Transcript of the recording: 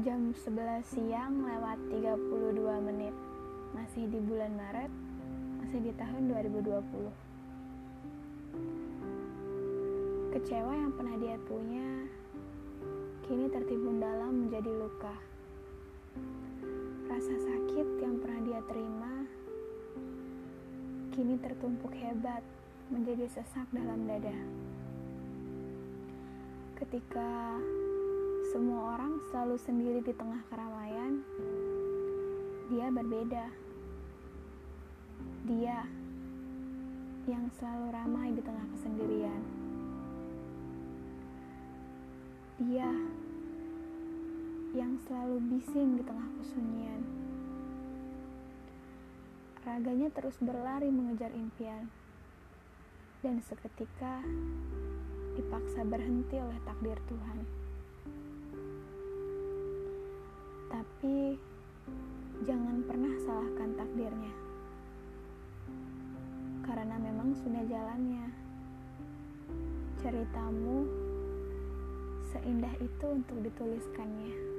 Jam 11 siang lewat 32 menit. Masih di bulan Maret Masih di tahun 2020 Kecewa yang pernah dia punya Kini tertimbun dalam menjadi luka. Rasa sakit yang pernah dia terima Kini tertumpuk hebat Menjadi sesak dalam dada. Ketika semua selalu sendiri di tengah keramaian. Dia berbeda. Dia yang selalu ramai di tengah kesendirian. Dia yang selalu bising di tengah kesunyian. Raganya terus berlari mengejar impian. Dan seketika dipaksa berhenti oleh takdir Tuhan. Takdirnya. Karena memang sudah jalannya. Ceritamu seindah itu untuk dituliskannya.